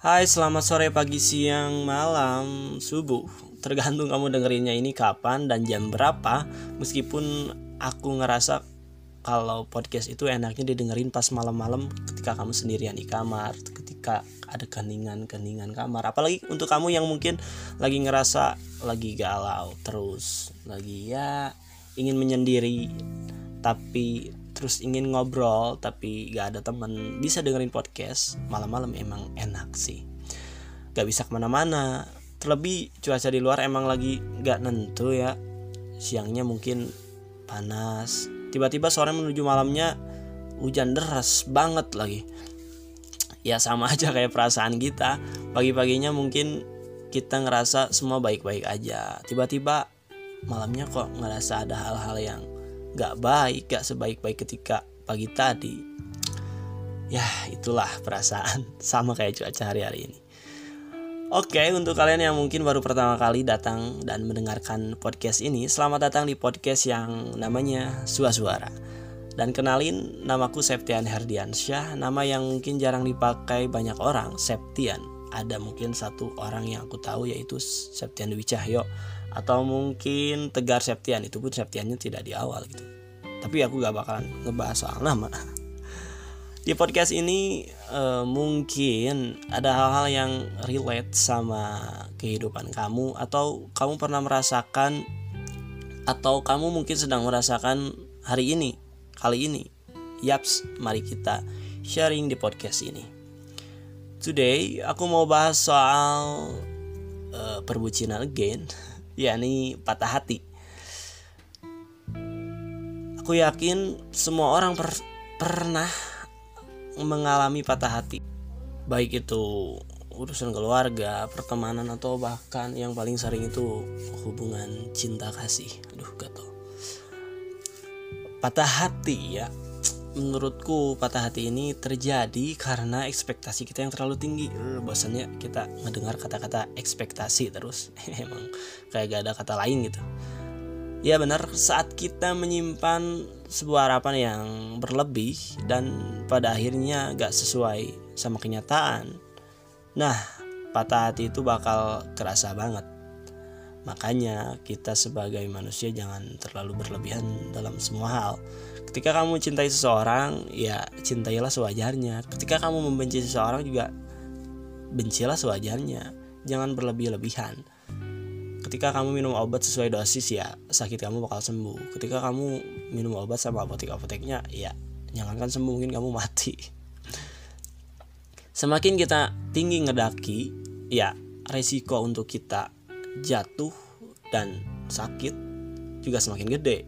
Hai, selamat sore, pagi, siang, malam, subuh. Tergantung kamu dengerinnya ini kapan dan jam berapa. Meskipun aku ngerasa kalau podcast itu enaknya didengerin pas malam-malam ketika kamu sendirian di kamar, ketika ada keningan-keningan kamar. Apalagi untuk kamu yang mungkin lagi ngerasa lagi galau terus, lagi ya ingin menyendiri tapi terus ingin ngobrol tapi gak ada temen. Bisa dengerin podcast malam-malam emang enak sih. Gak bisa ke mana-mana. Terlebih cuaca di luar emang lagi gak nentu ya. Siangnya mungkin panas. Tiba-tiba sore menuju malamnya hujan deras banget lagi. Ya sama aja kayak perasaan kita. Pagi-paginya mungkin kita ngerasa semua baik-baik aja. Tiba-tiba malamnya kok ngerasa ada hal-hal yang gak baik, gak sebaik-baik ketika pagi tadi. Ya, itulah perasaan sama kayak cuaca hari-hari ini. Oke, untuk kalian yang mungkin baru pertama kali datang dan mendengarkan podcast ini, selamat datang di podcast yang namanya Sua Suara. Dan kenalin, namaku Septian Herdiansyah, nama yang mungkin jarang dipakai banyak orang, Septian. Ada mungkin satu orang yang aku tahu yaitu Septian Dwi Cahyo atau mungkin Tegar Septian itu pun Septiannya tidak di awal gitu. Tapi aku gak bakalan ngebahas soal nama. Di podcast ini uh, mungkin ada hal-hal yang relate sama kehidupan kamu atau kamu pernah merasakan atau kamu mungkin sedang merasakan hari ini kali ini. Yaps mari kita sharing di podcast ini. Today aku mau bahas soal uh, perbucinan again yakni patah hati. Aku yakin semua orang per pernah mengalami patah hati. Baik itu urusan keluarga, pertemanan atau bahkan yang paling sering itu hubungan cinta kasih. Aduh, gatel. Patah hati ya menurutku patah hati ini terjadi karena ekspektasi kita yang terlalu tinggi. Uh, bosannya kita mendengar kata-kata ekspektasi terus. Emang kayak gak ada kata lain gitu. Ya benar, saat kita menyimpan sebuah harapan yang berlebih dan pada akhirnya gak sesuai sama kenyataan. Nah, patah hati itu bakal kerasa banget. Makanya kita sebagai manusia jangan terlalu berlebihan dalam semua hal. Ketika kamu cintai seseorang ya cintailah sewajarnya. Ketika kamu membenci seseorang juga bencilah sewajarnya. Jangan berlebih-lebihan. Ketika kamu minum obat sesuai dosis ya sakit kamu bakal sembuh. Ketika kamu minum obat sama apotek-apoteknya ya jangankan sembuh mungkin kamu mati. Semakin kita tinggi ngedaki ya resiko untuk kita jatuh dan sakit juga semakin gede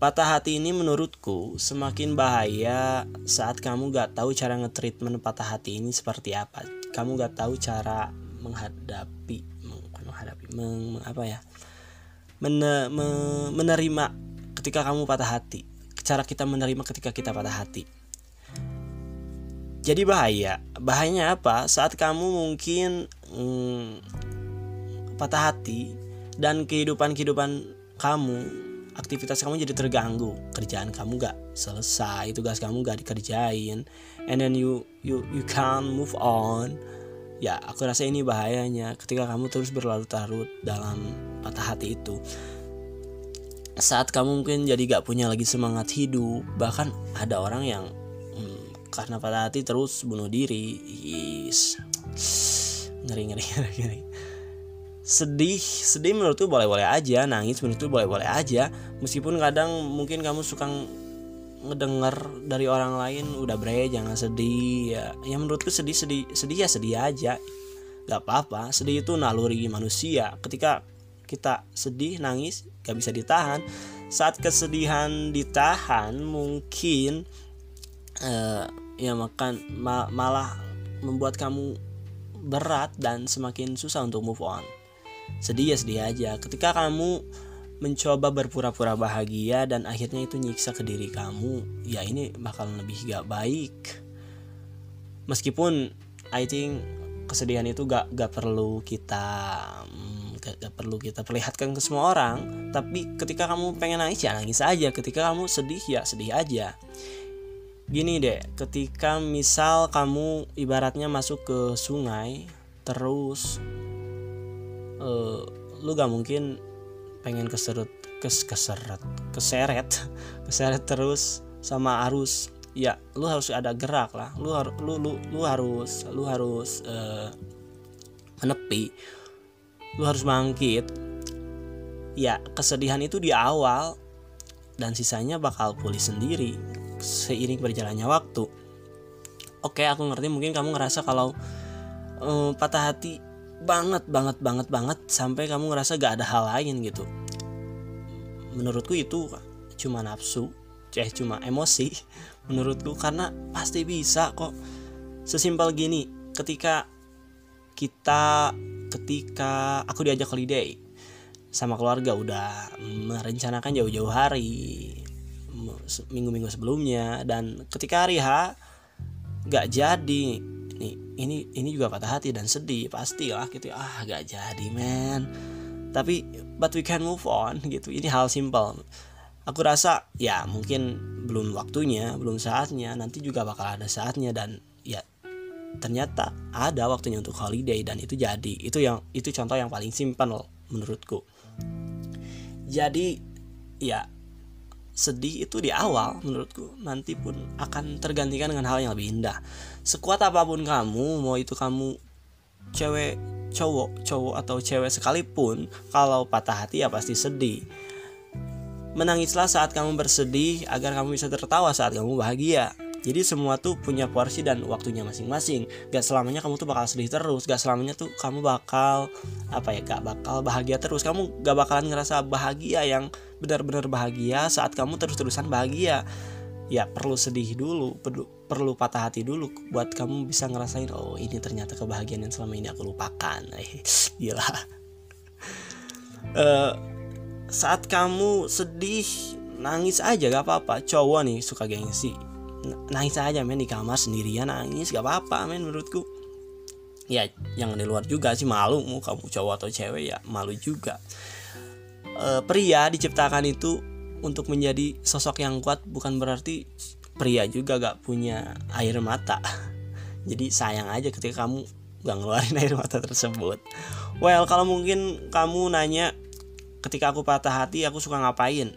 Patah hati ini menurutku semakin bahaya saat kamu gak tahu cara ngetreatment patah hati ini seperti apa. Kamu gak tahu cara menghadapi, menghadapi, meng, apa ya, Mene, me, menerima ketika kamu patah hati. Cara kita menerima ketika kita patah hati. Jadi bahaya. Bahayanya apa? Saat kamu mungkin hmm, patah hati dan kehidupan kehidupan kamu aktivitas kamu jadi terganggu. Kerjaan kamu gak selesai tugas kamu gak dikerjain and then you you you can't move on. Ya aku rasa ini bahayanya ketika kamu terus berlarut-larut dalam patah hati itu. Saat kamu mungkin jadi gak punya lagi semangat hidup bahkan ada orang yang hmm, karena patah hati terus bunuh diri is ngeri ngeri ngeri, ngeri sedih sedih menurutku boleh-boleh aja nangis menurutku boleh-boleh aja. Meskipun kadang mungkin kamu suka ngedenger dari orang lain udah bre jangan sedih. Ya ya menurutku sedih sedih sedih ya sedih aja. Gak apa-apa sedih itu naluri manusia. Ketika kita sedih nangis gak bisa ditahan. Saat kesedihan ditahan mungkin uh, ya makan ma malah membuat kamu berat dan semakin susah untuk move on sedih ya sedih aja. Ketika kamu mencoba berpura-pura bahagia dan akhirnya itu nyiksa ke diri kamu ya ini bakal lebih gak baik. Meskipun I think kesedihan itu gak gak perlu kita hmm, gak, gak perlu kita perlihatkan ke semua orang. Tapi ketika kamu pengen nangis ya nangis aja. Ketika kamu sedih ya sedih aja. Gini deh ketika misal kamu ibaratnya masuk ke sungai terus uh, lu gak mungkin pengen keserut kes keseret keseret keseret terus sama arus. Ya lu harus ada gerak lah. Lu harus lu lu lu harus lu harus uh, menepi. Lu harus bangkit. Ya kesedihan itu di awal dan sisanya bakal pulih sendiri seiring berjalannya waktu. Oke aku ngerti. Mungkin kamu ngerasa kalau um, patah hati banget banget banget banget sampai kamu ngerasa gak ada hal lain gitu. Menurutku itu cuma nafsu eh cuma emosi menurutku karena pasti bisa kok. Sesimpel gini ketika kita ketika aku diajak holiday sama keluarga udah merencanakan jauh-jauh hari minggu-minggu sebelumnya dan ketika hari H gak jadi ini ini juga patah hati dan sedih pasti lah gitu ah gak jadi men. Tapi but we can move on gitu. Ini hal simple aku rasa ya mungkin belum waktunya belum saatnya. Nanti juga bakal ada saatnya dan ya ternyata ada waktunya untuk holiday dan itu jadi. Itu yang itu contoh yang paling simple menurutku. Jadi ya sedih itu di awal menurutku nanti pun akan tergantikan dengan hal yang lebih indah. Sekuat apa pun kamu mau itu kamu cewek cowok cowok atau cewek sekalipun kalau patah hati ya pasti sedih. Menangislah saat kamu bersedih agar kamu bisa tertawa saat kamu bahagia. Jadi semua tuh punya porsi dan waktunya masing-masing. Gak selamanya kamu tuh bakal sedih terus gak selamanya tuh kamu bakal apa ya gak bakal bahagia terus. Kamu gak bakalan ngerasa bahagia yang benar-benar bahagia saat kamu terus-terusan bahagia. Ya perlu sedih dulu perlu patah hati dulu buat kamu bisa ngerasain oh ini ternyata kebahagiaan yang selama ini aku lupakan. Eh gila. Uh, saat kamu sedih nangis aja gak apa-apa. Cowok nih suka gengsi. Nangis aja men di kamar sendirian nangis gak apa-apa men menurutku. Ya yang di luar juga sih malu. Mau kamu cowok atau cewek ya malu juga e, pria diciptakan itu untuk menjadi sosok yang kuat bukan berarti pria juga gak punya air mata. Jadi sayang aja ketika kamu gak ngeluarin air mata tersebut. Well kalau mungkin kamu nanya ketika aku patah hati aku suka ngapain?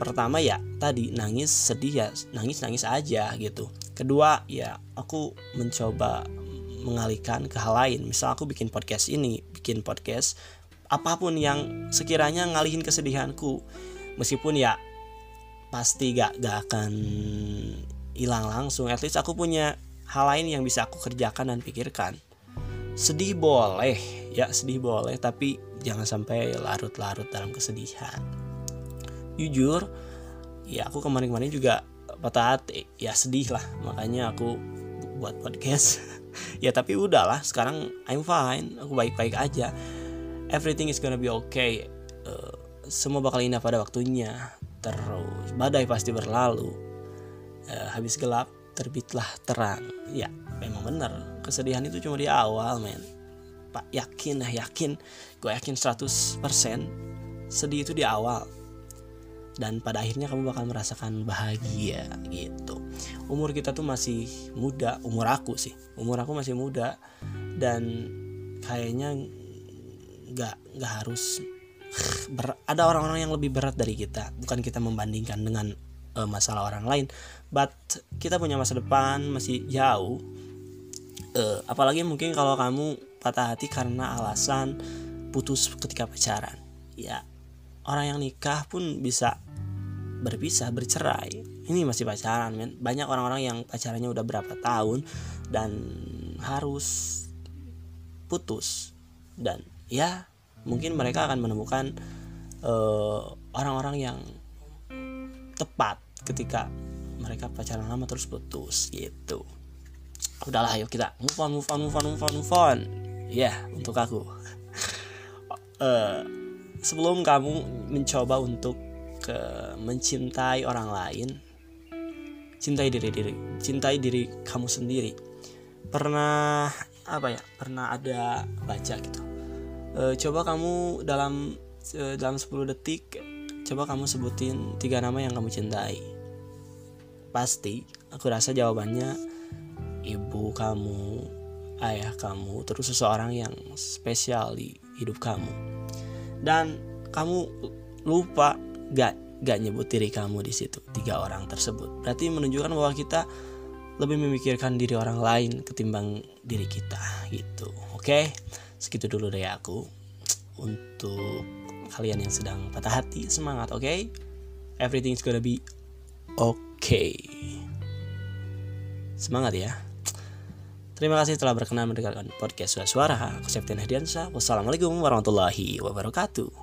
Pertama ya tadi nangis sedih ya nangis nangis aja gitu. Kedua ya aku mencoba mengalihkan ke hal lain. Misal aku bikin podcast ini bikin podcast apa pun yang sekiranya ngalihin kesedihanku meskipun ya pasti gak gak akan hilang langsung. At least aku punya hal lain yang bisa aku kerjakan dan pikirkan. Sedih boleh ya sedih boleh tapi jangan sampai larut-larut dalam kesedihan. Jujur ya aku kemarin-kemarin juga patah hati. Ya sedih lah makanya aku buat podcast. Ya tapi udahlah sekarang I'm fine. Aku baik-baik aja everything is gonna be okay. Uh, semua bakal indah pada waktunya. Terus badai pasti berlalu. Uh, habis gelap terbitlah terang. Ya memang bener kesedihan itu cuma di awal men. Pak yakin lah yakin. Gue yakin 100% sedih itu di awal. Dan pada akhirnya kamu bakal merasakan bahagia gitu. Umur kita tuh masih muda. Umur aku sih. Umur aku masih muda. Dan kayaknya nggak nggak harus ber, ada orang-orang yang lebih berat dari kita. Bukan kita membandingkan dengan uh, masalah orang lain but kita punya masa depan masih jauh. Uh, apalagi mungkin kalau kamu patah hati karena alasan putus ketika pacaran. Ya orang yang nikah pun bisa berpisah bercerai. Ini masih pacaran men. Banyak orang-orang yang pacarannya udah berapa tahun dan harus putus dan ya mungkin mereka akan menemukan eh, orang-orang uh, yang tepat ketika mereka pacaran lama terus putus gitu. Udahlah ayo kita move on move on move on move on move on. Ya yeah, untuk aku. Uh, sebelum kamu mencoba untuk ke mencintai orang lain cintai diri diri cintai diri kamu sendiri pernah apa ya pernah ada baca gitu e, coba kamu dalam e, dalam 10 detik coba kamu sebutin tiga nama yang kamu cintai. Pasti aku rasa jawabannya ibu kamu ayah kamu terus seseorang yang spesial di hidup kamu. Dan kamu lupa gak gak nyebut diri kamu di situ tiga orang tersebut. Berarti menunjukkan bahwa kita lebih memikirkan diri orang lain ketimbang diri kita gitu. Oke segitu dulu dari aku untuk kalian yang sedang patah hati semangat oke okay? everything's gonna be okay semangat ya Terima kasih telah berkenan mendengarkan podcast Suara Suara. Aku Septian Hadiansyah. Wassalamualaikum warahmatullahi wabarakatuh.